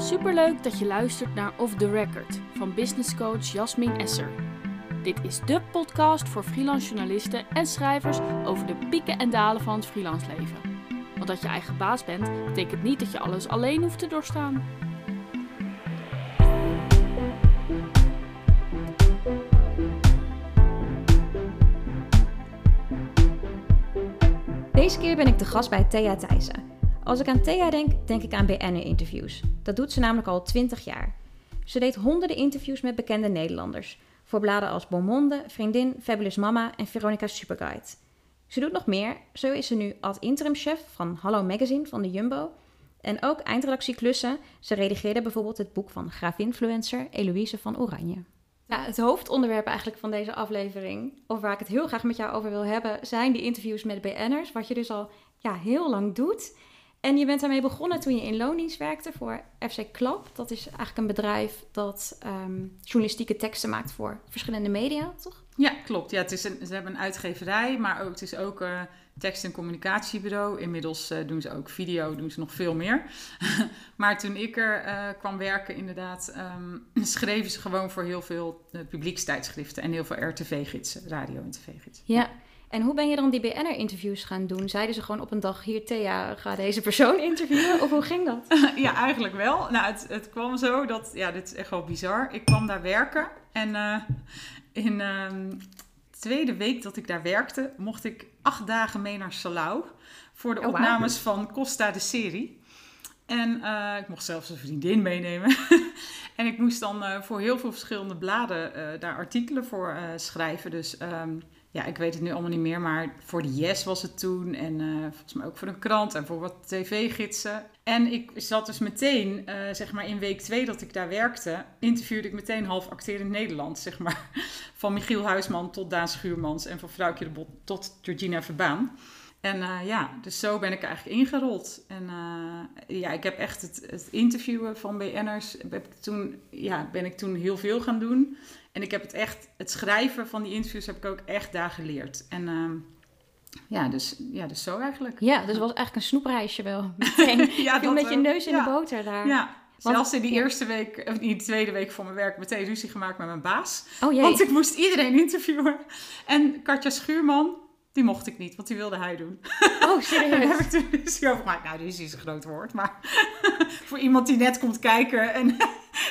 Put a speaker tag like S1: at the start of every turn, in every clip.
S1: Superleuk dat je luistert naar Off the Record van business coach Jasmin Esser. Dit is de podcast voor freelance journalisten en schrijvers over de pieken en dalen van het freelance leven. Want dat je eigen baas bent, betekent niet dat je alles alleen hoeft te doorstaan.
S2: Deze keer ben ik de gast bij Thea Thijssen. Als ik aan Thea denk, denk ik aan BN'er-interviews. Dat doet ze namelijk al 20 jaar. Ze deed honderden interviews met bekende Nederlanders. Voor bladen als Beaumonde, Vriendin, Fabulous Mama en Veronica Superguide. Ze doet nog meer. Zo is ze nu ad-interim-chef van Hallo Magazine van de Jumbo. En ook eindredactieklussen. Ze redigeerde bijvoorbeeld het boek van grafinfluencer Eloïse van Oranje. Het hoofdonderwerp eigenlijk van deze aflevering, of waar ik het heel graag met jou over wil hebben, zijn die interviews met BN'ers. Wat je dus al ja, heel lang doet. En je bent daarmee begonnen toen je in loondienst werkte voor FC Klap. Dat is eigenlijk een bedrijf dat ehm, journalistieke teksten maakt voor verschillende media, toch?
S3: Ja, klopt. Ja, het is een, ze hebben een uitgeverij, maar ook, het is ook een tekst- en communicatiebureau. Inmiddels uh, doen ze ook video, doen ze nog veel meer. maar toen ik er uh, kwam werken, inderdaad, um, schreven ze gewoon voor heel veel publiekstijdschriften en heel veel RTV-gidsen, radio- en tv-gidsen.
S2: Ja. En hoe ben je dan die BNR-interviews gaan doen? Zeiden ze gewoon op een dag, hier Thea, ga deze persoon interviewen? Of hoe ging dat?
S3: ja, eigenlijk wel. Nou, het, het, kwam zo dat, ja, dit is echt wel bizar. Ik kwam daar werken en uh, in de uh, tweede week dat ik daar werkte, mocht ik acht dagen mee naar Salau voor de
S2: Oh,
S3: opnames van Costa de Serie. En uh, ik mocht zelfs een vriendin meenemen. en ik moest dan uh, voor heel veel verschillende bladen daar artikelen voor schrijven. Dus um, ja, ik weet het nu allemaal niet meer, maar voor de Yes was het toen. En uh, volgens mij ook voor een krant en voor wat tv-gidsen. En ik zat dus meteen, uh, zeg maar in week twee dat ik daar werkte, interviewde ik meteen half acterend Nederland, zeg maar. Van Michiel Huisman tot Daan Schuurmans en van Vrouwtje de Bot tot Georgina Verbaan. En uh, ja, dus zo ben ik eigenlijk ingerold. En ja, ik heb echt het, het interviewen van BN'ers, toen, ja, ben ik toen heel veel gaan doen. En ik heb het echt, het schrijven van die interviews heb ik ook echt daar geleerd. En uh, ja, dus, ja, dus zo eigenlijk.
S2: Ja, dus het was eigenlijk een snoepreisje wel.
S3: Ja,
S2: Viel met je neus in
S3: ja.
S2: de boter daar.
S3: Ja,
S2: Want-
S3: zelfs in die
S2: ja.
S3: eerste week, of in die tweede week van mijn werk, meteen ruzie gemaakt met mijn baas.
S2: Oh jee.
S3: Want ik moest iedereen interviewen. En Katja Schuurman, die mocht ik niet, want die wilde hij doen.
S2: Oh,
S3: En daar heb
S2: serieus?
S3: ik toen ruzie over gemaakt. Nou, ruzie is een groot woord, maar voor iemand die net komt kijken en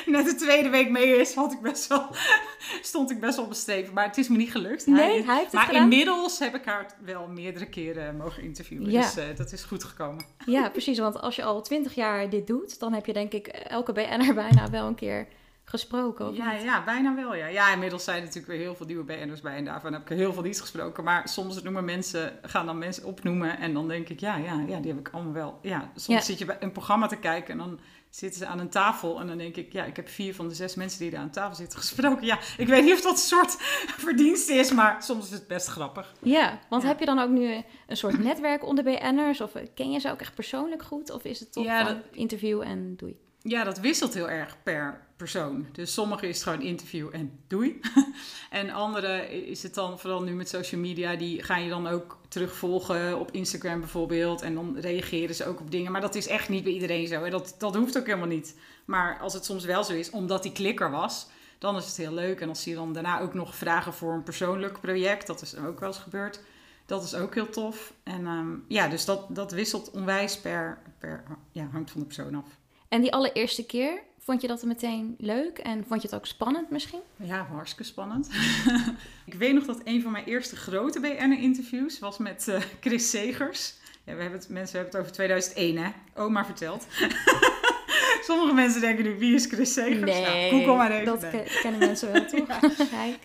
S3: net de tweede week mee is, had ik best wel, stond ik best wel besteven. Maar het is me niet gelukt.
S2: Nee, hij heeft het
S3: maar
S2: gedaan?
S3: inmiddels heb ik haar wel meerdere keren mogen interviewen.
S2: Ja.
S3: Dus eh, dat is goed gekomen.
S2: Ja, precies. Want als je al twintig jaar dit doet, dan heb je denk ik elke BN'er bijna wel een keer gesproken.
S3: Ja,
S2: niet?
S3: ja, bijna wel. Ja. ja, inmiddels zijn er natuurlijk weer heel veel nieuwe BN'ers bij. En daarvan heb ik heel veel niet gesproken. Maar soms noemen mensen, gaan dan mensen opnoemen. En dan denk ik, ja, ja, ja die heb ik allemaal wel. Ja, soms
S2: Ja.
S3: zit je bij een programma te kijken en dan zitten ze aan een tafel. En dan denk ik, ja, ik heb vier van de zes mensen die daar aan tafel zitten gesproken. Ja, ik weet niet of dat een soort verdienste is, maar soms is het best grappig.
S2: Ja, want
S3: Ja.
S2: heb je dan ook nu een soort netwerk onder BN'ers? Of ken je ze ook echt persoonlijk goed? Of is het toch
S3: Ja, dat-
S2: interview en doei?
S3: Ja, dat wisselt heel erg per persoon. Dus sommige is het gewoon interview en doei. en andere is het dan, vooral nu met social media, die ga je dan ook terugvolgen op Instagram bijvoorbeeld. En dan reageren ze ook op dingen. Maar dat is echt niet bij iedereen zo. En dat, dat hoeft ook helemaal niet. Maar als het soms wel zo is, omdat die klikker was, dan is het heel leuk. En als je dan daarna ook nog vragen voor een persoonlijk project, dat is ook wel eens gebeurd. Dat is ook heel tof. En ehm, ja, dus dat, dat wisselt onwijs per, per, ja, hangt van de persoon af.
S2: En die allereerste keer, vond je dat meteen leuk? En vond je het ook spannend misschien?
S3: Ja, hartstikke spannend. ik weet nog dat een van mijn eerste grote BN'er-interviews was met eh, Chris Segers. Ja, we hebben het, mensen hebben het over 2001, hè? Oma vertelt. Sommige mensen denken nu, wie is Chris Segers? nou, Google maar even.
S2: dat
S3: Nee.
S2: ke- kennen mensen wel, toch?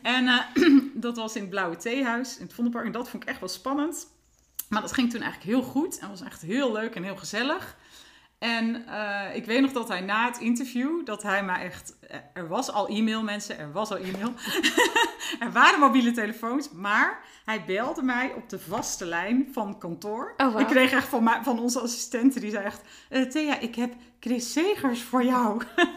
S3: En eh, dat was in het Blauwe Theehuis in het Vondelpark. En dat vond ik echt wel spannend. Maar dat ging toen eigenlijk heel goed. En was echt heel leuk en heel gezellig. En eh, ik weet nog dat hij na het interview, dat hij maar echt... eh, Er was al e-mail, mensen. Er was al e-mail. er waren mobiele telefoons. Maar hij belde mij op de vaste lijn van kantoor.
S2: Oh.
S3: Ik kreeg echt van, van onze assistenten, die zei echt... eh, Thea, ik heb Chris Segers voor jou.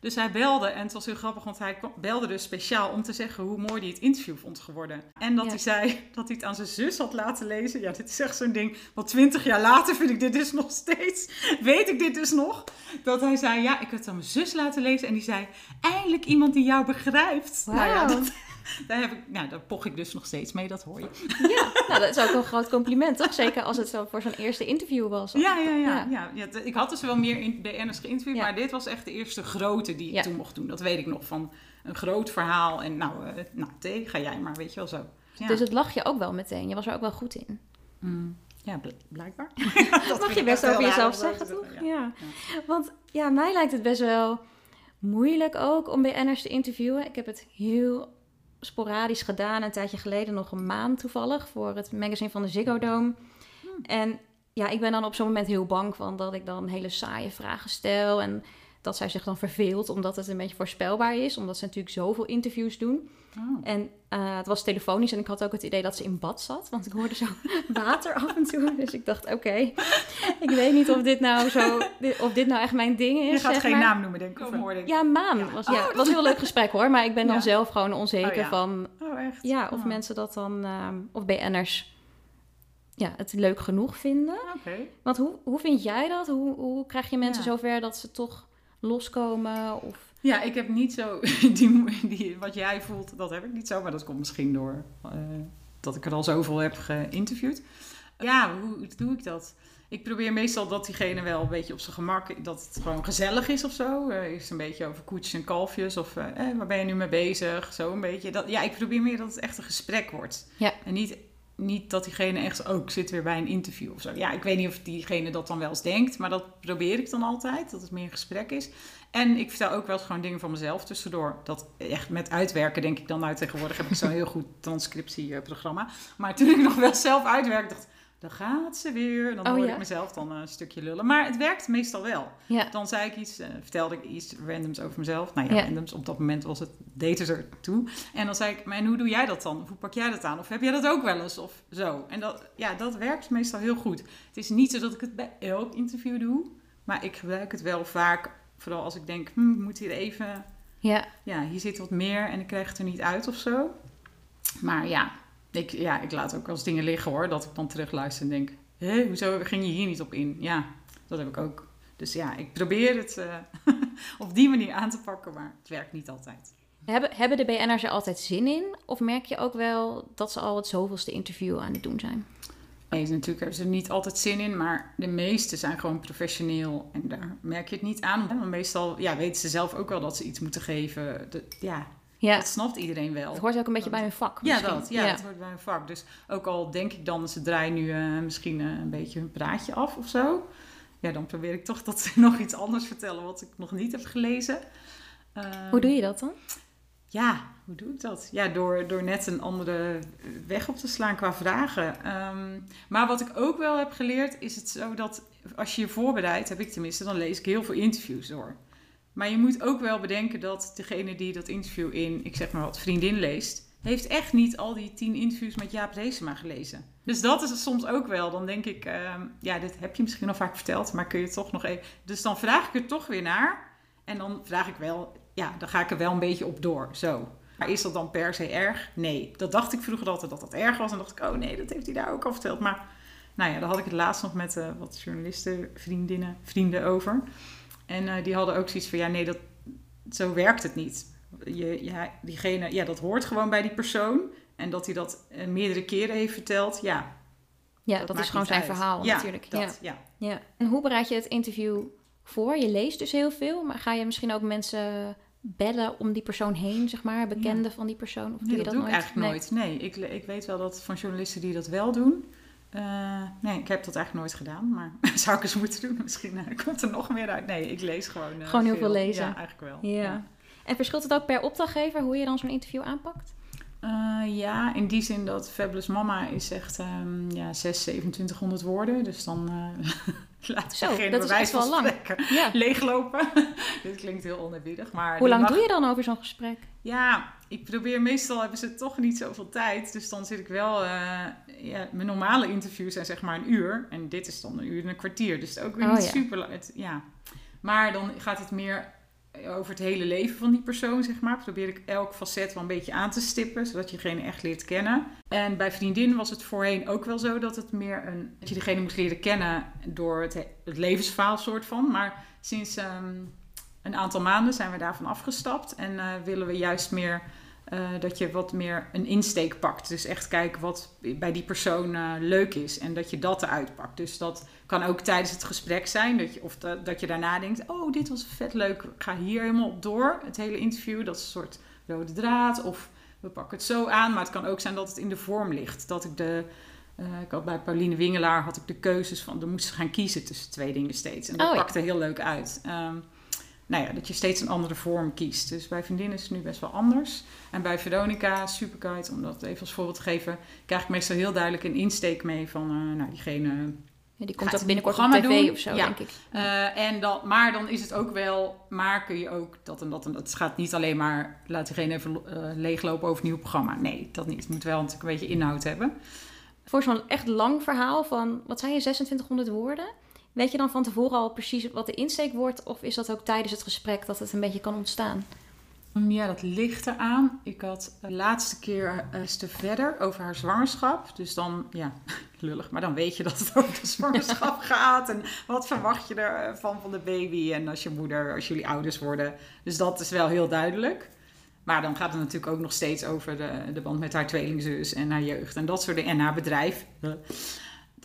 S3: Dus hij belde en het was heel grappig, want hij belde dus speciaal om te zeggen hoe mooi hij het interview vond geworden. En dat
S2: Ja.
S3: hij zei dat hij het aan zijn zus had laten lezen. Ja, dit is echt zo'n ding. Want twintig jaar later vind ik dit dus nog steeds, weet ik dit dus nog. Dat hij zei, ja, ik heb het aan mijn zus laten lezen. En die zei, eindelijk iemand die jou begrijpt. Nou ja, dat, daar, heb ik, nou, daar poch ik dus nog steeds mee, dat hoor je.
S2: Ja, nou, dat is ook een groot compliment, toch? Zeker als het zo voor zo'n eerste interview was.
S3: Ja, ja, ja.
S2: Ja.
S3: ja. ik had dus wel meer in BN'ers geïnterviewd,
S2: Ja.
S3: maar dit was echt de eerste grote die ik
S2: Ja.
S3: toen mocht doen. Dat weet ik nog van een groot verhaal. En nou, eh nou thee, ga jij maar, weet je wel zo.
S2: Dus het lag je ook wel meteen. Je was er ook wel goed in.
S3: Mm, ja bl- blijkbaar.
S2: Dat mag je best over jezelf zeggen, toch?
S3: Ja.
S2: Ja. Want ja, mij lijkt het best wel moeilijk ook om BN'ers te interviewen. Ik heb het heel sporadisch gedaan. Een tijdje geleden, nog een maand toevallig, voor het magazine van de Ziggo Dome. En ja, ik ben dan op zo'n moment heel bang van dat ik dan hele saaie vragen stel. En dat zij zich dan verveelt, omdat het een beetje voorspelbaar is. Omdat ze natuurlijk zoveel interviews doen.
S3: Oh.
S2: En eh, het was telefonisch en ik had ook het idee dat ze in bad zat. Want ik hoorde zo water af en toe. Dus ik dacht, oké, ik weet niet of dit nou zo, dit- of dit nou echt mijn ding is.
S3: Je gaat
S2: zeg
S3: geen
S2: maar.
S3: naam noemen, denk ik. Of hoorde ik.
S2: Ja, Maan.
S3: Ja.
S2: Was, ja, het was een heel leuk gesprek hoor. Maar ik ben dan
S3: Ja.
S2: zelf gewoon onzeker
S3: Oh, ja.
S2: van
S3: Oh, echt?
S2: ja, of
S3: Oh.
S2: mensen dat dan, ehm, of BN'ers ja, het leuk genoeg vinden.
S3: Oké.
S2: Want hoe, hoe vind jij dat? Hoe, hoe krijg je mensen
S3: Ja.
S2: zover dat ze toch loskomen? Of...
S3: Ja, ik heb niet zo... Die, die, wat jij voelt, dat heb ik niet zo. Maar dat komt misschien door eh, dat ik er al zoveel heb geïnterviewd. Ja, hoe doe ik dat? Ik probeer meestal dat diegene wel een beetje op zijn gemak... Dat het gewoon gezellig is of zo. Eh is een beetje over koetjes en kalfjes. Of eh, waar ben je nu mee bezig? Zo een beetje. Dat, ja, ik probeer meer dat het echt een gesprek wordt.
S2: Ja.
S3: En niet, niet dat diegene echt... Oh, ik zit weer bij een interview of zo. Ja, ik weet niet of diegene dat dan wel eens denkt. Maar dat probeer ik dan altijd. Dat het meer een gesprek is. En ik vertel ook wel eens gewoon dingen van mezelf tussendoor. Dat echt met uitwerken denk ik dan nou tegenwoordig heb ik zo'n heel goed transcriptieprogramma. Maar toen ik nog wel zelf uitwerkte, dacht dan gaat ze weer. Dan
S2: Oh,
S3: hoorde
S2: ja?
S3: ik mezelf dan een stukje lullen. Maar het werkt meestal wel.
S2: Ja.
S3: Dan zei ik iets, eh, vertelde ik iets randoms over mezelf. Nou ja,
S2: Ja.
S3: randoms, op dat moment was het, deed het er toe. En dan zei ik, maar en hoe doe jij dat dan? Hoe pak jij dat aan? Of heb jij dat ook wel eens? Of zo. En dat, ja, dat werkt meestal heel goed. Het is niet zo dat ik het bij elk interview doe. Maar ik gebruik het wel vaak. Vooral als ik denk, hm, ik moet hier even...
S2: Ja.
S3: Ja, hier zit wat meer en ik krijg het er niet uit of zo. Maar ja ik, ja, ik laat ook wel eens dingen liggen hoor. Dat ik dan terugluister en denk, hé, hoezo ging je hier niet op in? Ja, dat heb ik ook. Dus ja, ik probeer het eh, op die manier aan te pakken, maar het werkt niet altijd.
S2: Hebben, hebben de BN'ers er altijd zin in? Of merk je ook wel dat ze al het zoveelste interview aan het doen zijn?
S3: Nee, natuurlijk hebben ze er niet altijd zin in, maar de meeste zijn gewoon professioneel. En daar merk je het niet aan. Want meestal ja, weten ze zelf ook wel dat ze iets moeten geven. De, ja,
S2: Ja,
S3: dat snapt iedereen wel.
S2: het hoort ook een beetje bij hun vak
S3: Ja,
S2: misschien.
S3: dat. Ja, dat hoort bij een vak. Dus ook al denk ik dan, ze draaien nu eh, misschien eh, een beetje hun praatje af of zo. Ja, dan probeer ik toch dat ze nog iets anders vertellen wat ik nog niet heb gelezen. Ehm,
S2: Hoe doe je dat dan?
S3: Ja, hoe doe ik dat? Ja, door, door net een andere weg op te slaan qua vragen. Ehm, maar wat ik ook wel heb geleerd, is het zo dat als je je voorbereidt, heb ik tenminste, dan lees ik heel veel interviews door. Maar je moet ook wel bedenken dat degene die dat interview in, ik zeg maar wat, vriendin leest, heeft echt niet al die tien interviews met Jaap Reesema gelezen. Dus dat is het soms ook wel. Dan denk ik, ehm, ja, dit heb je misschien al vaak verteld, maar kun je toch nog even... Dus dan vraag ik er toch weer naar. En dan vraag ik wel, ja, dan ga ik er wel een beetje op door, zo. Maar is dat dan per se erg? Nee. Dat dacht ik vroeger altijd dat dat erg was. En dacht ik, oh nee, dat heeft hij daar ook al verteld. Maar nou ja, daar had ik het laatst nog met eh, wat journalisten, vriendinnen, vrienden over. En eh, die hadden ook zoiets van, ja nee, dat, zo werkt het niet. Je, ja, diegene, ja, dat hoort gewoon bij die persoon. En dat hij dat eh, meerdere keren heeft verteld, ja.
S2: Ja, dat, is gewoon zijn
S3: uit.
S2: verhaal
S3: ja,
S2: natuurlijk.
S3: Dat, ja.
S2: Ja. ja. En hoe bereid je het interview voor? Je leest dus heel veel, maar ga je misschien ook mensen bellen om die persoon heen, zeg maar, bekenden van die persoon? Of doe
S3: Nee,
S2: je
S3: dat, doe
S2: nooit?
S3: ik eigenlijk nooit. Nee, ik, ik weet wel dat van journalisten die dat wel doen. Eh, nee, ik heb dat eigenlijk nooit gedaan. Maar zou ik eens moeten doen? Misschien eh, komt er nog meer uit. Nee, ik lees gewoon eh,
S2: Gewoon heel veel lezen.
S3: Ja, eigenlijk wel.
S2: Ja. En verschilt het ook per opdrachtgever hoe je dan zo'n interview aanpakt?
S3: Ja, in die zin dat Fabulous Mama is echt um, ja, 6, 2700 woorden. Dus dan laat
S2: Zo, dat is wel lang.
S3: spreken
S2: Ja.
S3: leeglopen. Dit klinkt heel oneerbiedig, maar...
S2: Hoe lang
S3: mag-
S2: doe je dan over zo'n gesprek?
S3: Ja, ik probeer meestal hebben ze toch niet zoveel tijd. Dus dan zit ik wel. eh, ja, mijn normale interviews zijn zeg maar een uur. En dit is dan een uur en een kwartier. Dus ook weer
S2: Oh,
S3: niet
S2: ja.
S3: super lang. Het, ja. Maar dan gaat het meer over het hele leven van die persoon, zeg maar. Probeer ik elk facet wel een beetje aan te stippen, zodat je degene echt leert kennen. En bij vriendin was het voorheen ook wel zo dat het meer een... dat je degene moet leren kennen door het, het levensverhaal soort van. Maar sinds ehm, een aantal maanden zijn we daarvan afgestapt en eh, willen we juist meer... eh, dat je wat meer een insteek pakt. Dus echt kijken wat bij die persoon eh, leuk is. En dat je dat eruit pakt. Dus dat kan ook tijdens het gesprek zijn. Dat je, of dat, dat je daarna denkt: Oh, dit was vet leuk. Ik ga hier helemaal op door. Het hele interview. Dat is een soort rode draad. Of we pakken het zo aan. Maar het kan ook zijn dat het in de vorm ligt. Dat ik de. ik had bij Pauline Wingelaar had ik de keuzes van. Dan moesten ze gaan kiezen tussen twee dingen steeds. En dat
S2: Oh, ja.
S3: pakte heel leuk uit. Ehm, nou ja, dat je steeds een andere vorm kiest. Dus bij vriendin is het nu best wel anders. En bij Veronica, Superkite, om dat even als voorbeeld te geven, krijg ik meestal heel duidelijk een insteek mee van, eh, nou, diegene.
S2: Ja, die komt ook binnenkort
S3: een
S2: op tv
S3: programma doen?
S2: of zo,
S3: Ja.
S2: denk ik.
S3: eh, en dan, maar dan is het ook wel, maar kun je ook dat en dat en dat. Het gaat niet alleen maar, laat diegene even eh, leeglopen over een nieuw programma. Nee, dat niet. Het moet wel natuurlijk een beetje inhoud hebben.
S2: Voor zo'n echt lang verhaal van, wat zijn je, 2600 woorden? Weet je dan van tevoren al precies wat de insteek wordt? Of is dat ook tijdens het gesprek dat het een beetje kan ontstaan?
S3: Ja, dat ligt eraan. Ik had de laatste keer uh, te verder over haar zwangerschap. Dus dan, ja, lullig, maar dan weet je dat het over de zwangerschap gaat. En wat verwacht je ervan van de baby en als je moeder, als jullie ouders worden. Dus dat is wel heel duidelijk. Maar dan gaat het natuurlijk ook nog steeds over de, de band met haar tweelingzus en haar jeugd en dat soort dingen. En haar bedrijf.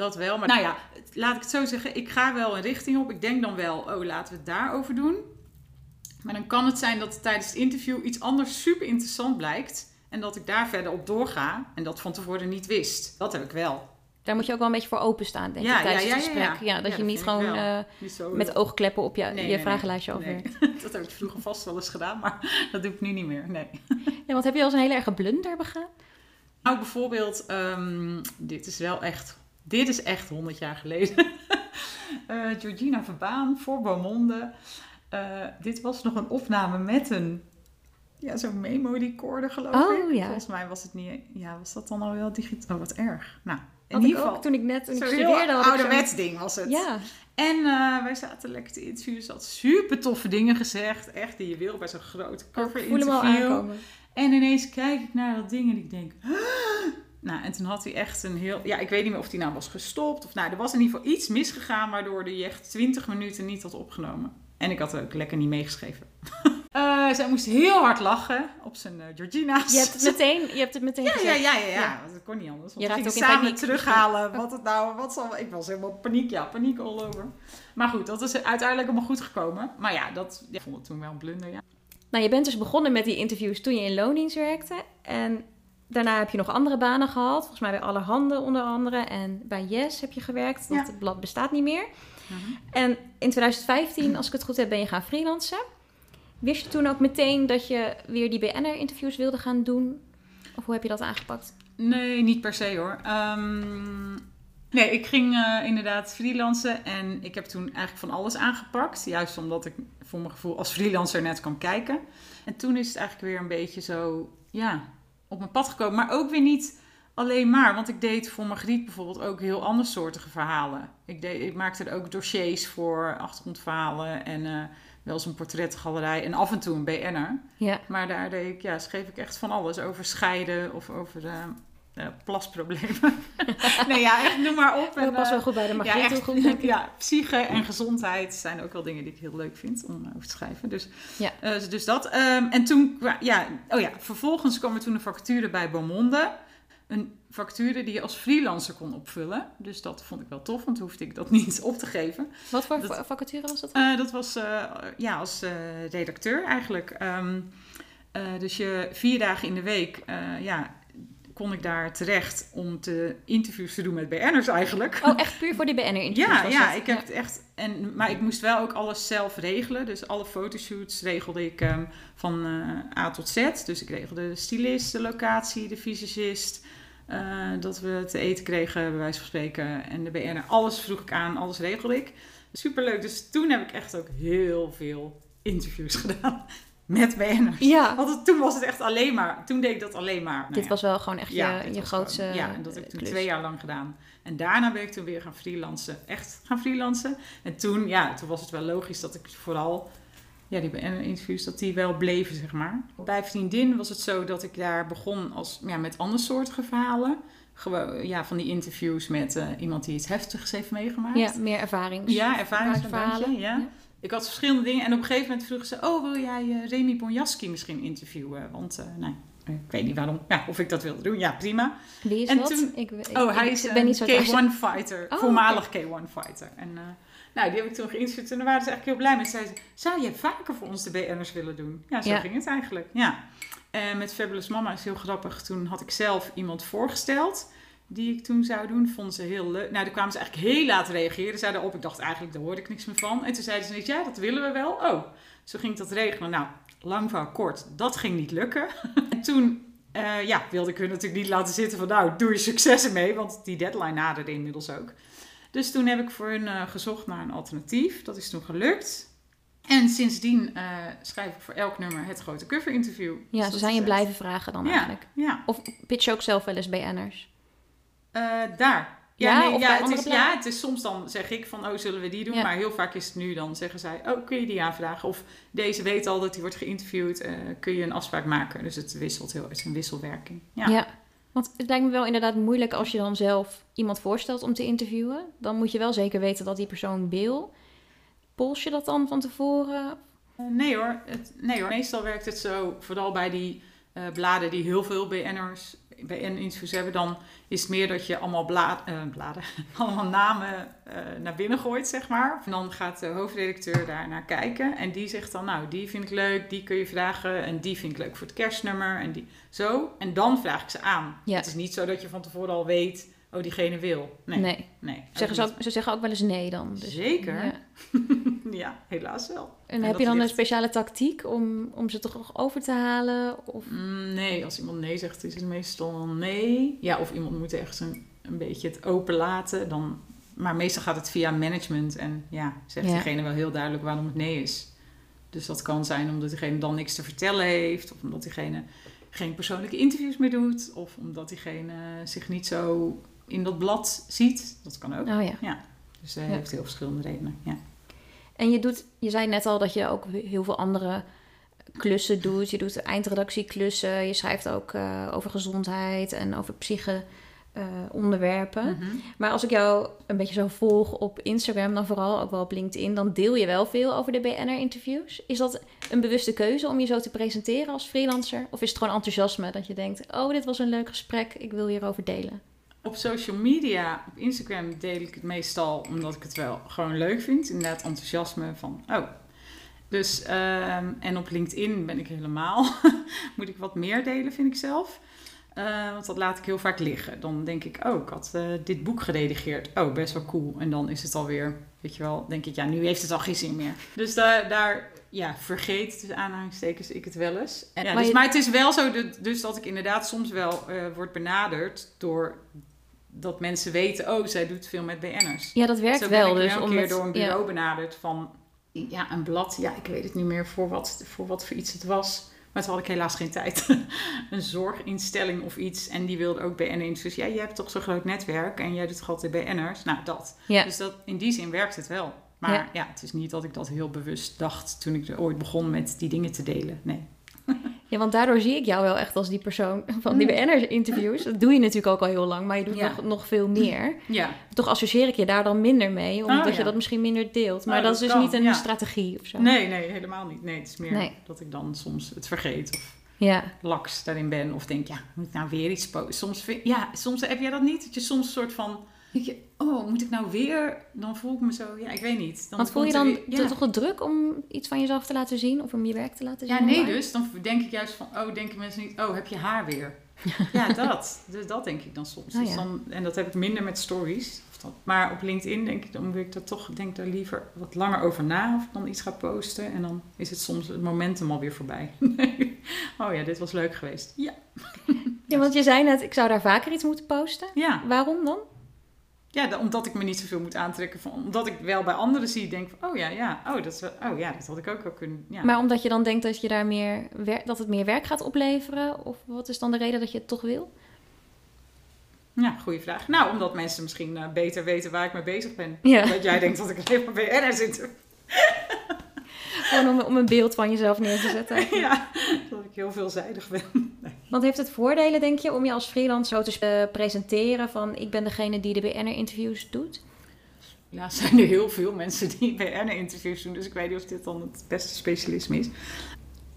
S3: Dat wel. Maar nou ja, laat ik het zo zeggen. Ik ga wel een richting op. Ik denk dan wel, oh, laten we het daarover doen. Maar dan kan het zijn dat tijdens het interview iets anders super interessant blijkt. En dat ik daar verder op doorga. En dat van tevoren niet wist. Dat heb ik wel.
S2: Daar moet je ook wel een beetje voor openstaan, denk
S3: Ja,
S2: ik, tijdens
S3: ja,
S2: het
S3: ja,
S2: gesprek.
S3: ja.
S2: Ja, dat
S3: Ja,
S2: je
S3: dat
S2: niet gewoon eh,
S3: Niet zo,
S2: met oogkleppen op je,
S3: Nee,
S2: je
S3: nee,
S2: vragenlijstje
S3: Nee.
S2: afwerkt.
S3: dat heb ik vroeger vast wel eens gedaan. Maar dat doe ik nu niet meer. Nee.
S2: Ja, want heb je al eens een hele erge blunder begaan?
S3: Nou, bijvoorbeeld, ehm, dit is wel echt, dit is echt 100 jaar geleden. Eh, Georgina Verbaan voor Beaumonde. Eh, dit was nog een opname met een, ja, zo'n memo-recorder geloof
S2: Oh,
S3: ik.
S2: ja.
S3: Volgens mij was het niet, ja, was dat dan al wel digitaal? Oh, wat erg. Nou, in ieder geval.
S2: ook toen ik net toen ik studeerde. Had
S3: ouderwets ding was het.
S2: Ja,
S3: En eh, wij zaten lekker te interviewen. Ze had super toffe dingen gezegd. Echt die je wil bij zo'n grote cover
S2: ik voel hem al
S3: interview.
S2: aankomen.
S3: En ineens kijk ik naar dat ding en ik denk... Nou, en toen had hij echt een heel... Ja, ik weet niet meer of hij nou was gestopt. Of nou, er was in ieder geval iets misgegaan... waardoor hij echt 20 minuten niet had opgenomen. En ik had ook lekker niet meegeschreven. Eh, zij moest heel hard lachen op zijn eh, Georgina's.
S2: Je hebt het meteen, je hebt het meteen
S3: Ja, ja,
S2: gezegd.
S3: ja, ja, ja.
S2: Ja.
S3: Dat kon niet anders.
S2: Je
S3: Want
S2: raakt
S3: gingen
S2: ook
S3: samen
S2: paniek
S3: terughalen wat het nou... Wat zal, ik was helemaal paniek. Ja, paniek all over. Maar goed, dat is uiteindelijk allemaal goed gekomen. Maar ja, dat ja, ik vond het toen wel een blunder, ja.
S2: Nou, je bent dus begonnen met die interviews toen je in loondienst werkte. En daarna heb je nog andere banen gehad. Volgens mij bij Allerhande onder andere. En bij Yes heb je gewerkt. Dat
S3: Ja.
S2: blad bestaat niet meer. En in 2015, als ik het goed heb, ben je gaan freelancen. Wist je toen ook meteen dat je weer die BNR-interviews wilde gaan doen? Of hoe heb je dat aangepakt?
S3: Nee, niet per se hoor. Ehm, nee, ik ging eh, inderdaad freelancen en ik heb toen eigenlijk van alles aangepakt. Juist omdat ik voor mijn gevoel als freelancer net kan kijken. En toen is het eigenlijk weer een beetje zo, ja, op mijn pad gekomen. Maar ook weer niet alleen maar, want ik deed voor Margriet bijvoorbeeld ook heel andersoortige verhalen. Ik, deed, ik maakte er ook dossiers voor, achtergrondverhalen en eh, wel eens een portretgalerij en af en toe een BN'er.
S2: Ja.
S3: Maar daar deed ik, ja, schreef ik echt van alles over scheiden of over eh, eh, plasproblemen. nee, ja, echt noem maar op.
S2: Dat past
S3: eh,
S2: wel goed bij de
S3: ja, echt,
S2: denk ik.
S3: ja, psyche en gezondheid zijn ook wel dingen die ik heel leuk vind om over te schrijven. Dus,
S2: Ja.
S3: eh, dus dat. Ehm, en toen, ja, oh ja, vervolgens kwam er toen een vacature bij Beaumonde. Een vacature die je als freelancer kon opvullen. Dus dat vond ik wel tof, want toen hoefde ik dat niet op te geven.
S2: Wat voor
S3: Dat-
S2: va- vacature was dat?
S3: Eh, dat was eh, ja, als eh, redacteur eigenlijk. Ehm, eh, dus je vier dagen in de week eh, ja, kon ik daar terecht om te interviews te doen met BN'ers eigenlijk.
S2: Oh, echt puur voor die BNR-interviews
S3: Ja, ja, ik heb het echt. En, maar ik moest wel ook alles zelf regelen. Dus alle fotoshoots regelde ik ehm, van eh, A tot Z. Dus ik regelde de stylist, de locatie, de visagist. eh, dat we te eten kregen, bij wijze van spreken. En de BNR. Alles vroeg ik aan, alles regelde ik. Superleuk. Dus toen heb ik echt ook heel veel interviews gedaan met BN'ers.
S2: Ja,
S3: Want het- toen was het echt alleen maar. Toen deed ik dat alleen maar. nou
S2: dit
S3: ja,
S2: was wel gewoon echt je, je grootste
S3: gewoon- Ja, en dat heb ik toen
S2: klus.
S3: twee jaar lang gedaan. En daarna ben ik toen weer gaan freelancen. Echt gaan freelancen. En toen, ja, toen was het wel logisch dat ik vooral ja, die BN'er-interviews, dat die wel bleven, zeg maar. Bij Vriendin was het zo dat ik daar begon als, ja, met andersoortige verhalen. Gewoon, ja, van die interviews met eh, iemand die iets heftigs heeft meegemaakt.
S2: Ja, meer ervarings.
S3: Ja, ervaringsverhalen.
S2: verhalen.
S3: Ja. Ik had verschillende dingen en op een gegeven moment vroegen ze: Oh, wil jij eh, Remy Bonjaski misschien interviewen? Want, eh nee, ik weet niet waarom. Ja, of ik dat wilde doen. Ja, prima.
S2: Wie is
S3: En
S2: dat?
S3: toen-
S2: ik, ik,
S3: Oh, hij
S2: ik
S3: is
S2: ben
S3: een
S2: thuis.
S3: K1 fighter.
S2: Oh,
S3: voormalig K1 fighter. En eh, nou, die heb ik toen geïnterviewd en daar waren ze eigenlijk heel blij mee. Zeiden ze, zou je vaker voor ons de BN'ers willen doen? Ja, zo
S2: Ja.
S3: ging het eigenlijk. Ja. En met Fabulous Mama is heel grappig. Toen had ik zelf iemand voorgesteld die ik toen zou doen. Vonden ze heel leuk. Nou, daar kwamen ze eigenlijk heel laat reageren. Zeiden op, ik dacht eigenlijk, daar hoorde ik niks meer van. En toen zeiden ze, niet, ja, dat willen we wel. Oh, zo ging ik dat regelen. Nou, lang verhaal kort, dat ging niet lukken. en toen eh, ja, wilde ik hun natuurlijk niet laten zitten van nou, doe je successen mee, want die deadline naderde inmiddels ook. Dus toen heb ik voor hun eh, gezocht naar een alternatief. Dat is toen gelukt. En sindsdien eh, schrijf ik voor elk nummer het grote cover interview. Dus
S2: Ja,
S3: dat
S2: ze zijn je
S3: echt-
S2: blijven vragen dan
S3: Ja,
S2: eigenlijk.
S3: ja.
S2: Of pitch je ook zelf wel eens BN'ers?
S3: Eh, daar.
S2: Ja,
S3: Ja, nee, het is, ja, het is soms dan zeg ik van, oh, zullen we die doen?
S2: Ja.
S3: Maar heel vaak is het nu dan, zeggen zij, oh, kun je die aanvragen? Of deze weet al dat die wordt geïnterviewd, eh, kun je een afspraak maken? Dus het wisselt heel, het is een wisselwerking. Ja.
S2: Ja. Want het lijkt me wel inderdaad moeilijk als je dan zelf iemand voorstelt om te interviewen. Dan moet je wel zeker weten dat die persoon wil. Pols je dat dan van tevoren?
S3: Eh, nee hoor, het, nee hoor. Meestal werkt het zo, vooral bij die bladen die heel veel BN'ers, BN-interviews hebben, dan is het meer dat je allemaal eh, bladen, allemaal namen eh, naar binnen gooit, zeg maar. En dan gaat de hoofdredacteur daar naar kijken en die zegt dan, nou, die vind ik leuk, die kun je vragen en die vind ik leuk voor het kerstnummer en die zo. En dan vraag ik ze aan.
S2: Ja.
S3: Het is niet zo dat je van tevoren al weet, oh, diegene wil. Nee, nee.
S2: Nee. Zeggen ze,
S3: ook
S2: ook, ze zeggen ook wel eens nee dan. Dus,
S3: Zeker.
S2: Ja.
S3: Ja. helaas wel.
S2: En,
S3: En
S2: heb je dan een speciale tactiek om, om ze toch over te halen? Of...
S3: Mm, Nee, als iemand nee zegt, is het meestal nee. Ja, of iemand moet echt een, een beetje het open laten. Dan, maar meestal gaat het via management. En ja, zegt
S2: Ja.
S3: diegene wel heel duidelijk waarom het nee is. Dus dat kan zijn omdat diegene dan niks te vertellen heeft. Of omdat diegene geen persoonlijke interviews meer doet. Of omdat diegene zich niet zo in dat blad ziet. Dat kan ook.
S2: Oh ja.
S3: Dus hij
S2: Ja.
S3: heeft heel verschillende redenen. Ja.
S2: En je, doet, je zei net al dat je ook heel veel andere klussen doet. Je doet eindredactieklussen. Je schrijft ook eh, over gezondheid en over psyche eh, onderwerpen.
S3: Mhm.
S2: Maar als ik jou een beetje zo volg op Instagram, dan vooral ook wel op LinkedIn, dan deel je wel veel over de BNR-interviews. Is dat een bewuste keuze om je zo te presenteren als freelancer? Of is het gewoon enthousiasme dat je denkt, oh, dit was een leuk gesprek, ik wil hierover delen?
S3: Op social media, op Instagram deel ik het meestal omdat ik het wel gewoon leuk vind. Inderdaad, enthousiasme van, oh. Dus, ehm, en op LinkedIn ben ik helemaal, moet ik wat meer delen, vind ik zelf. Eh, want dat laat ik heel vaak liggen. Dan denk ik, oh, ik had eh, dit boek geredigeerd. Oh, best wel cool. En dan is het alweer, weet je wel, denk ik, ja, nu heeft het al geen zin meer. Dus daar, daar ja, vergeet, tussen aanhalingstekens, ik het wel eens. En, ja,
S2: Maar
S3: dus,
S2: je-
S3: maar het is wel zo dus dat ik inderdaad soms wel eh word benaderd door dat mensen weten, oh, zij doet veel met BN'ers.
S2: Ja, dat werkt
S3: Zo ben
S2: wel.
S3: ik
S2: Dus
S3: wel een keer door een
S2: ja.
S3: bureau benaderd van ja, een blad. Ja, ik weet het niet meer voor wat voor, wat voor iets het was. Maar toen had ik helaas geen tijd. een zorginstelling of iets. En die wilde ook BN'ers. Dus ja, jij hebt toch zo'n groot netwerk. En jij doet toch altijd BN'ers? Nou, dat.
S2: Ja.
S3: Dus dat, in die zin werkt het wel. Maar
S2: Ja.
S3: ja. het is niet dat ik dat heel bewust dacht toen ik er ooit begon met die dingen te delen. Nee.
S2: Ja, want daardoor zie ik jou wel echt als die persoon van die BNR-interviews. Dat doe je natuurlijk ook al heel lang, maar je doet
S3: Ja.
S2: nog, nog veel meer.
S3: Ja,
S2: Toch associeer ik je daar dan minder mee, omdat
S3: Oh,
S2: je dat misschien minder deelt. Maar
S3: Oh,
S2: dat,
S3: dat
S2: is dus
S3: kan,
S2: niet een
S3: ja.
S2: strategie of zo.
S3: nee, nee, helemaal niet. Nee, het is meer
S2: Nee.
S3: dat ik dan soms het vergeet. Of
S2: Ja,
S3: laks daarin ben. Of denk, ja, moet ik nou weer iets posten? Soms, vind, ja, soms heb jij dat niet? Dat je soms een soort van, oh, moet ik nou weer? Dan voel ik me zo, ja, ik weet niet. Dan
S2: want voel je dan
S3: weer- ja.
S2: toch wel druk om iets van jezelf te laten zien of om je werk te laten zien?
S3: Ja, nee
S2: online?
S3: dus. Dan denk ik juist van, oh, denken mensen niet, oh, heb je haar weer? ja, dat. Dus dat denk ik dan soms.
S2: Oh,
S3: Dus dan, en dat heb ik minder met stories. Of dat, maar op LinkedIn denk ik, dan wil ik er toch, denk daar liever wat langer over na of dan iets ga posten. En dan is het soms het momentum alweer voorbij. Oh ja, dit was leuk geweest. Ja.
S2: Ja, want je zei net, ik zou daar vaker iets moeten posten.
S3: Ja,
S2: Waarom dan?
S3: Ja da- omdat ik me niet zoveel moet aantrekken. Van, omdat ik wel bij anderen zie, denk van, oh ja, ja, oh, dat, is wel- oh ja, dat had ik ook wel kunnen. Ja.
S2: Maar omdat je dan denkt dat, je daar meer dat het meer werk gaat opleveren? Of wat is dan de reden dat je het toch wil?
S3: Ja, goede vraag. Nou, omdat mensen misschien eh, beter weten waar ik mee bezig ben.
S2: Ja.
S3: Dat jij denkt dat ik alleen maar BN'ers zit.
S2: Gewoon om, om een beeld van jezelf neer te zetten.
S3: ja, dat ik heel veelzijdig ben. Nee.
S2: Want heeft het voordelen, denk je, om je als freelancer zo te eh, presenteren van ik ben degene die de BN'er-interviews doet?
S3: Helaas zijn er heel veel mensen die BN'er-interviews doen, dus ik weet niet of dit dan het beste specialisme is.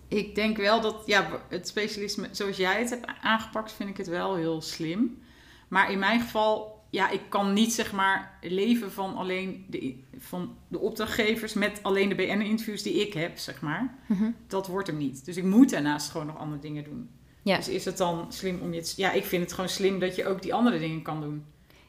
S3: Ik denk wel dat, ja, het specialisme zoals jij het hebt aangepakt, vind ik het wel heel slim. Maar in mijn geval, ja, ik kan niet zeg maar leven van alleen de, van de opdrachtgevers met alleen de BN-interviews die ik heb, zeg maar. Dat wordt hem niet. Dus ik moet daarnaast gewoon nog andere dingen doen.
S2: Ja.
S3: Dus is het dan slim om je te... Ja, ik vind het gewoon slim dat je ook die andere dingen kan doen.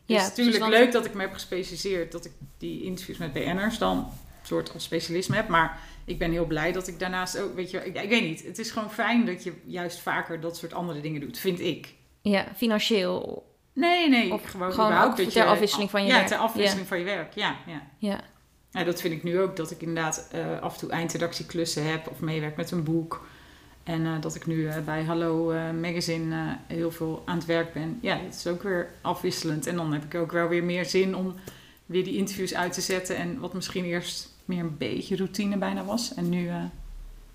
S3: Dus
S2: Ja,
S3: het is natuurlijk
S2: want-
S3: leuk dat ik me heb gespecialiseerd. Dat ik die interviews met BN'ers dan een soort als specialisme heb. Maar ik ben heel blij dat ik daarnaast ook... Weet je, ik, ik weet niet. Het is gewoon fijn dat je juist vaker dat soort andere dingen doet. Vind ik.
S2: Ja, financieel.
S3: Nee, nee.
S2: Of
S3: gewoon
S2: gewoon
S3: überhaupt
S2: ook
S3: dat
S2: ter
S3: je-
S2: afwisseling van je
S3: ja,
S2: werk.
S3: ter afwisseling van je werk. Ja, ja.
S2: Ja.
S3: Ja, dat vind ik nu ook. Dat ik inderdaad eh, af en toe eindredactieklussen heb of meewerk met een boek. En eh, dat ik nu eh, bij Hallo Magazine heel veel aan het werk ben. Ja, dat is ook weer afwisselend. En dan heb ik ook wel weer meer zin om weer die interviews uit te zetten. En wat misschien eerst meer een beetje routine bijna was. En nu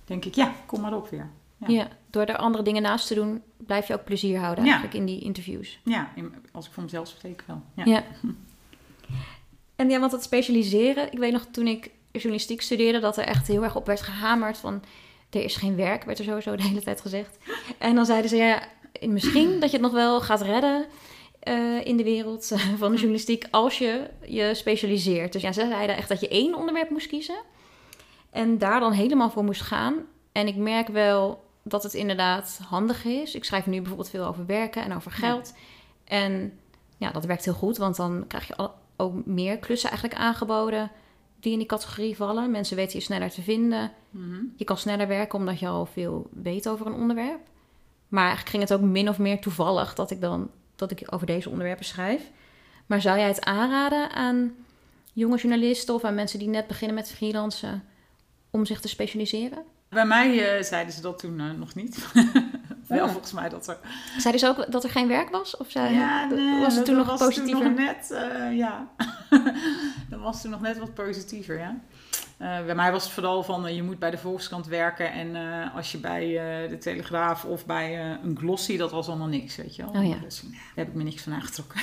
S3: denk ik, ja, kom maar op weer.
S2: Ja.
S3: Ja.
S2: door er andere dingen naast te doen, blijf je ook plezier houden eigenlijk in die interviews.
S3: Ja, als ik voor mezelf spreek wel. Ja.
S2: Ja. En ja, want dat specialiseren, ik weet nog toen ik journalistiek studeerde, dat er echt heel erg op werd gehamerd van er is geen werk, werd er sowieso de hele tijd gezegd. En dan zeiden ze ja, misschien dat je het nog wel gaat redden eh, in de wereld eh, van de journalistiek als je je specialiseert. Dus ja, ze zeiden echt dat je één onderwerp moest kiezen en daar dan helemaal voor moest gaan. En ik merk wel dat het inderdaad handig is. Ik schrijf nu bijvoorbeeld veel over werken en over geld. En ja, dat werkt heel goed, want dan krijg je al, ook meer klussen eigenlijk aangeboden die in die categorie vallen. Mensen weten je sneller te vinden.
S3: Mhm.
S2: Je kan sneller werken omdat je al veel weet over een onderwerp. Maar eigenlijk ging het ook min of meer toevallig dat ik dan dat ik over deze onderwerpen schrijf. Maar zou jij het aanraden aan jonge journalisten of aan mensen die net beginnen met freelancen om zich te specialiseren?
S3: Bij mij eh, zeiden ze dat toen eh, nog niet. wel
S2: Oh.
S3: volgens mij dat er
S2: Zeiden ze ook dat er geen werk was? Of zei,
S3: Ja, nee,
S2: was het toen nog positiever?
S3: Toen nog net, eh, ja. dat was toen nog net wat positiever, ja. Bij mij was het vooral van, je moet bij de Volkskrant werken. En als je bij de Telegraaf of bij een Glossy, dat was allemaal niks, weet je wel.
S2: Oh ja.
S3: Daar heb ik me niks van aangetrokken.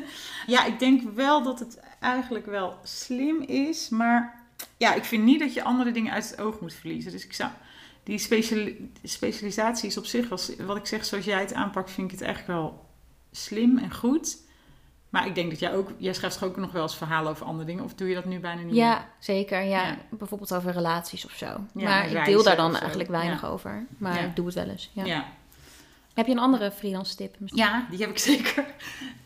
S3: ja, ik denk wel dat het eigenlijk wel slim is. Maar ja, ik vind niet dat je andere dingen uit het oog moet verliezen. Dus ik zou... Die speciali- specialisatie is op zich, was, wat ik zeg, zoals jij het aanpakt, vind ik het eigenlijk wel slim en goed. Maar ik denk dat jij ook, jij schrijft toch ook nog wel eens verhalen over andere dingen, of doe je dat nu bijna niet? meer?
S2: Ja, zeker. Ja.
S3: Ja.
S2: Bijvoorbeeld over relaties of zo.
S3: Ja,
S2: maar ik deel daar dan eigenlijk weinig
S3: Ja.
S2: over. Maar ik doe het wel eens. Ja.
S3: Ja.
S2: Heb je een andere freelance tip?
S3: Ja, die heb ik zeker.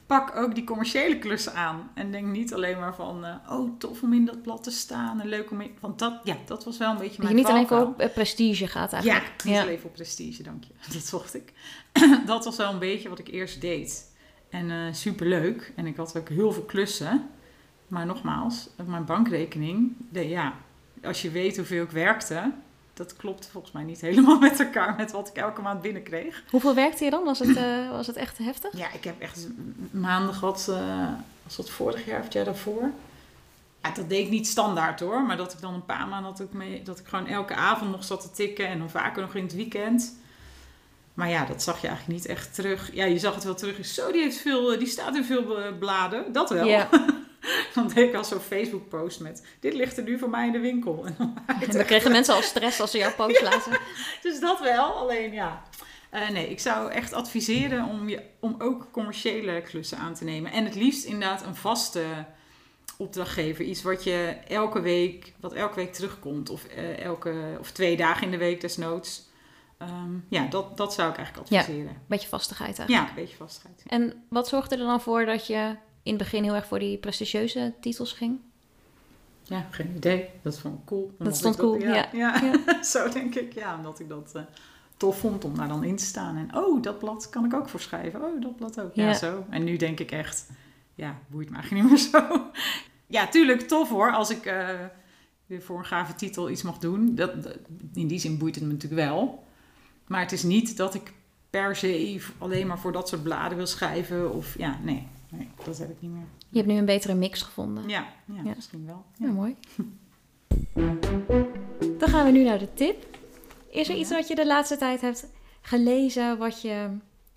S3: Pak ook die commerciële klussen aan. En denk niet alleen maar van, eh, oh, tof om in dat blad te staan. En leuk om in... Want dat, ja, dat was wel een beetje
S2: Dat je
S3: mijn
S2: niet alleen
S3: valkuil.
S2: voor eh, prestige gaat
S3: Ja,
S2: eigenlijk.
S3: niet alleen voor prestige, dank je. Dat zocht ik. dat was wel een beetje wat ik eerst deed. En eh superleuk. En ik had ook heel veel klussen. Maar nogmaals, op mijn bankrekening, de, ja, als je weet hoeveel ik werkte, dat klopte volgens mij niet helemaal met elkaar met wat ik elke maand binnenkreeg.
S2: Hoeveel werkte je dan? Was het, eh, was het echt heftig?
S3: Ja, ik heb echt maanden gehad, eh, was dat vorig jaar of het jaar daarvoor? Ja, dat deed ik niet standaard hoor, maar dat ik dan een paar maanden had ook mee, dat ik gewoon elke avond nog zat te tikken en dan vaker nog in het weekend. Maar ja, dat zag je eigenlijk niet echt terug. Ja, je zag het wel terug. Zo, die, heeft veel, eh, die staat in veel bladen. Dat wel.
S2: Ja.
S3: Dan deed ik al zo'n Facebook post met, dit ligt er nu voor mij in de winkel. En dan
S2: En kregen mensen al stress als ze jouw post lazen.
S3: dus dat wel, alleen ja. Eh, nee, ik zou echt adviseren om, je, om ook commerciële klussen aan te nemen. En het liefst inderdaad een vaste opdrachtgever. Iets wat je elke week, wat elke week terugkomt. Of, eh, elke, of twee dagen in de week desnoods. Ehm, ja, dat, dat zou ik eigenlijk
S2: Ja.
S3: adviseren.
S2: Beetje vastigheid eigenlijk.
S3: Ja, een beetje vastigheid.
S2: En wat zorgde er dan voor dat je in het begin heel erg voor die prestigieuze titels ging?
S3: Ja, geen idee. Dat vond ik cool.
S2: Dat stond cool,
S3: ja.
S2: ja.
S3: ja. Zo denk ik, ja. Omdat ik dat eh, tof vond om daar dan in te staan. En oh, dat blad kan ik ook voor schrijven. Oh, dat blad ook. Ja, zo. En nu denk ik echt, ja, boeit me eigenlijk niet meer zo. ja, tuurlijk tof hoor. Als ik eh, weer voor een gave titel iets mag doen. Dat, dat- in die zin boeit het me natuurlijk wel. Maar het is niet dat ik per se alleen maar voor dat soort bladen wil schrijven. Of ja, nee. Nee, dat heb ik niet meer.
S2: Je hebt nu een betere mix gevonden.
S3: Ja, ja,
S2: Ja.
S3: misschien wel.
S2: Ja, mooi. Dan gaan we nu naar de tip. Is er iets wat je de laatste tijd hebt gelezen wat je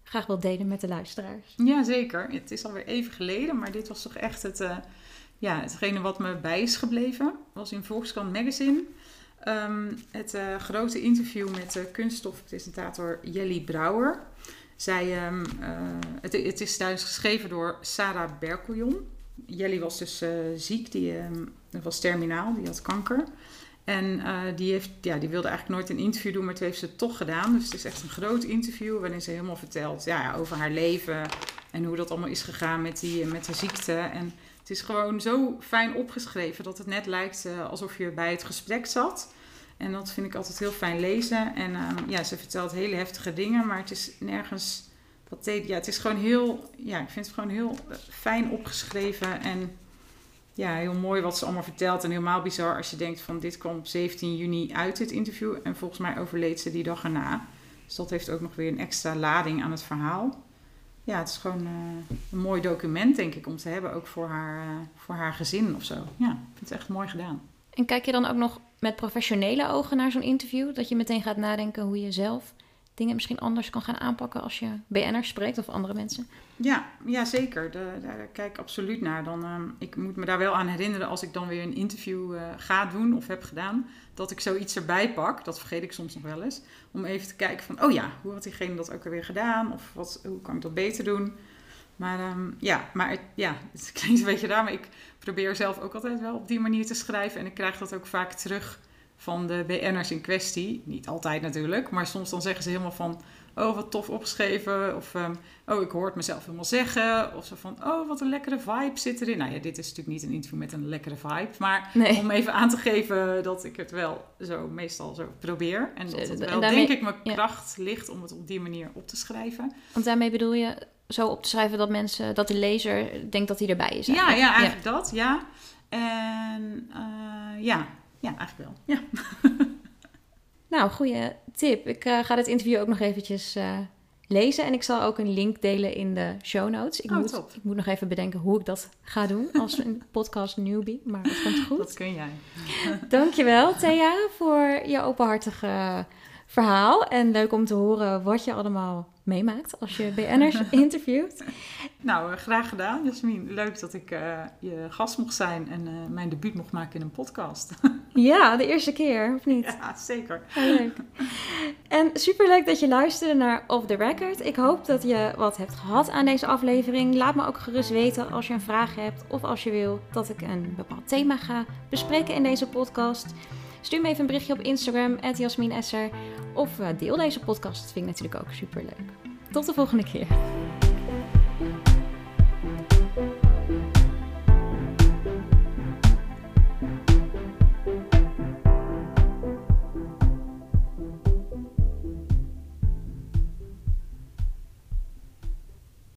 S2: graag wilt delen met de luisteraars?
S3: Ja, zeker. Het is alweer even geleden, maar dit was toch echt het, eh, ja, hetgene wat me bij is gebleven. was in Volkskrant Magazine. Ehm, het eh, grote interview met de kunststofpresentator Jelly Brouwer. Zij, ehm, eh, het, het is thuis geschreven door Sarah Berkeljon. Jelly was dus eh, ziek, die ehm, was terminaal, die had kanker. En eh, die, heeft, ja, die wilde eigenlijk nooit een interview doen, maar toen heeft ze het toch gedaan. Dus het is echt een groot interview waarin ze helemaal vertelt ja, over haar leven en hoe dat allemaal is gegaan met, die, met de ziekte. En het is gewoon zo fijn opgeschreven dat het net lijkt alsof je bij het gesprek zat. En dat vind ik altijd heel fijn lezen. En ehm, ja, ze vertelt hele heftige dingen, maar het is nergens. Wat ja, het is gewoon heel. Ja, ik vind het gewoon heel eh, fijn opgeschreven. En ja, heel mooi wat ze allemaal vertelt. En helemaal bizar als je denkt van dit kwam op 17 juni uit, dit interview. En volgens mij overleed ze die dag erna. Dus dat heeft ook nog weer een extra lading aan het verhaal. Ja, het is gewoon eh, een mooi document, denk ik, om te hebben. Ook voor haar, eh, voor haar gezin of zo. Ja, ik vind het echt mooi gedaan.
S2: En kijk je dan ook nog met professionele ogen naar zo'n interview? Dat je meteen gaat nadenken hoe je zelf dingen misschien anders kan gaan aanpakken als je BN'ers spreekt of andere mensen?
S3: Ja, ja zeker. Daar, kijk ik absoluut naar. Dan, ehm, ik moet me daar wel aan herinneren als ik dan weer een interview eh, ga doen of heb gedaan, dat ik zoiets erbij pak. Dat vergeet ik soms nog wel eens. Om even te kijken van, oh ja, hoe had diegene dat ook alweer gedaan? Of wat, hoe kan ik dat beter doen? Maar ehm, ja, maar het, ja, het klinkt een beetje raar, maar ik probeer zelf ook altijd wel op die manier te schrijven. En ik krijg dat ook vaak terug van de BN'ers in kwestie. Niet altijd natuurlijk, maar soms dan zeggen ze helemaal van... Oh, wat tof opgeschreven. Of ehm, oh, ik hoor het mezelf helemaal zeggen. Of zo van, oh, wat een lekkere vibe zit erin. Nou ja, dit is natuurlijk niet een interview met een lekkere vibe. Maar
S2: Nee.
S3: om even aan te geven dat ik het wel zo meestal zo probeer. En dat het
S2: En
S3: wel,
S2: daarmee-
S3: denk ik, mijn
S2: ja.
S3: kracht ligt om het op die manier op te schrijven.
S2: Want daarmee bedoel je zo op te schrijven dat mensen, dat de lezer denkt dat hij erbij is.
S3: Ja,
S2: eigenlijk.
S3: ja, eigenlijk dat, ja. En eh, ja, ja, eigenlijk wel. Ja.
S2: Nou, goede tip. Ik eh, ga dit interview ook nog eventjes eh, lezen. En ik zal ook een link delen in de show notes. Ik,
S3: Oh,
S2: moet,
S3: top.
S2: ik moet nog even bedenken hoe ik dat ga doen als een podcast newbie. Maar dat komt goed.
S3: Dat kun jij.
S2: Dankjewel, Thea, voor je openhartige verhaal. En leuk om te horen wat je allemaal meemaakt als je BN'ers interviewt.
S3: Nou, eh, graag gedaan, Jasmin. Leuk dat ik eh, je gast mocht zijn en eh, mijn debuut mocht maken in een podcast.
S2: Ja, de eerste keer, of niet?
S3: ja, zeker.
S2: Ja, leuk. En superleuk dat je luisterde naar Off the Record. Ik hoop dat je wat hebt gehad aan deze aflevering. Laat me ook gerust weten als je een vraag hebt of als je wil dat ik een bepaald thema ga bespreken in deze podcast. Stuur me even een berichtje op Instagram, @jasminesser, of eh, deel deze podcast. Dat vind ik natuurlijk ook superleuk. Tot de volgende keer.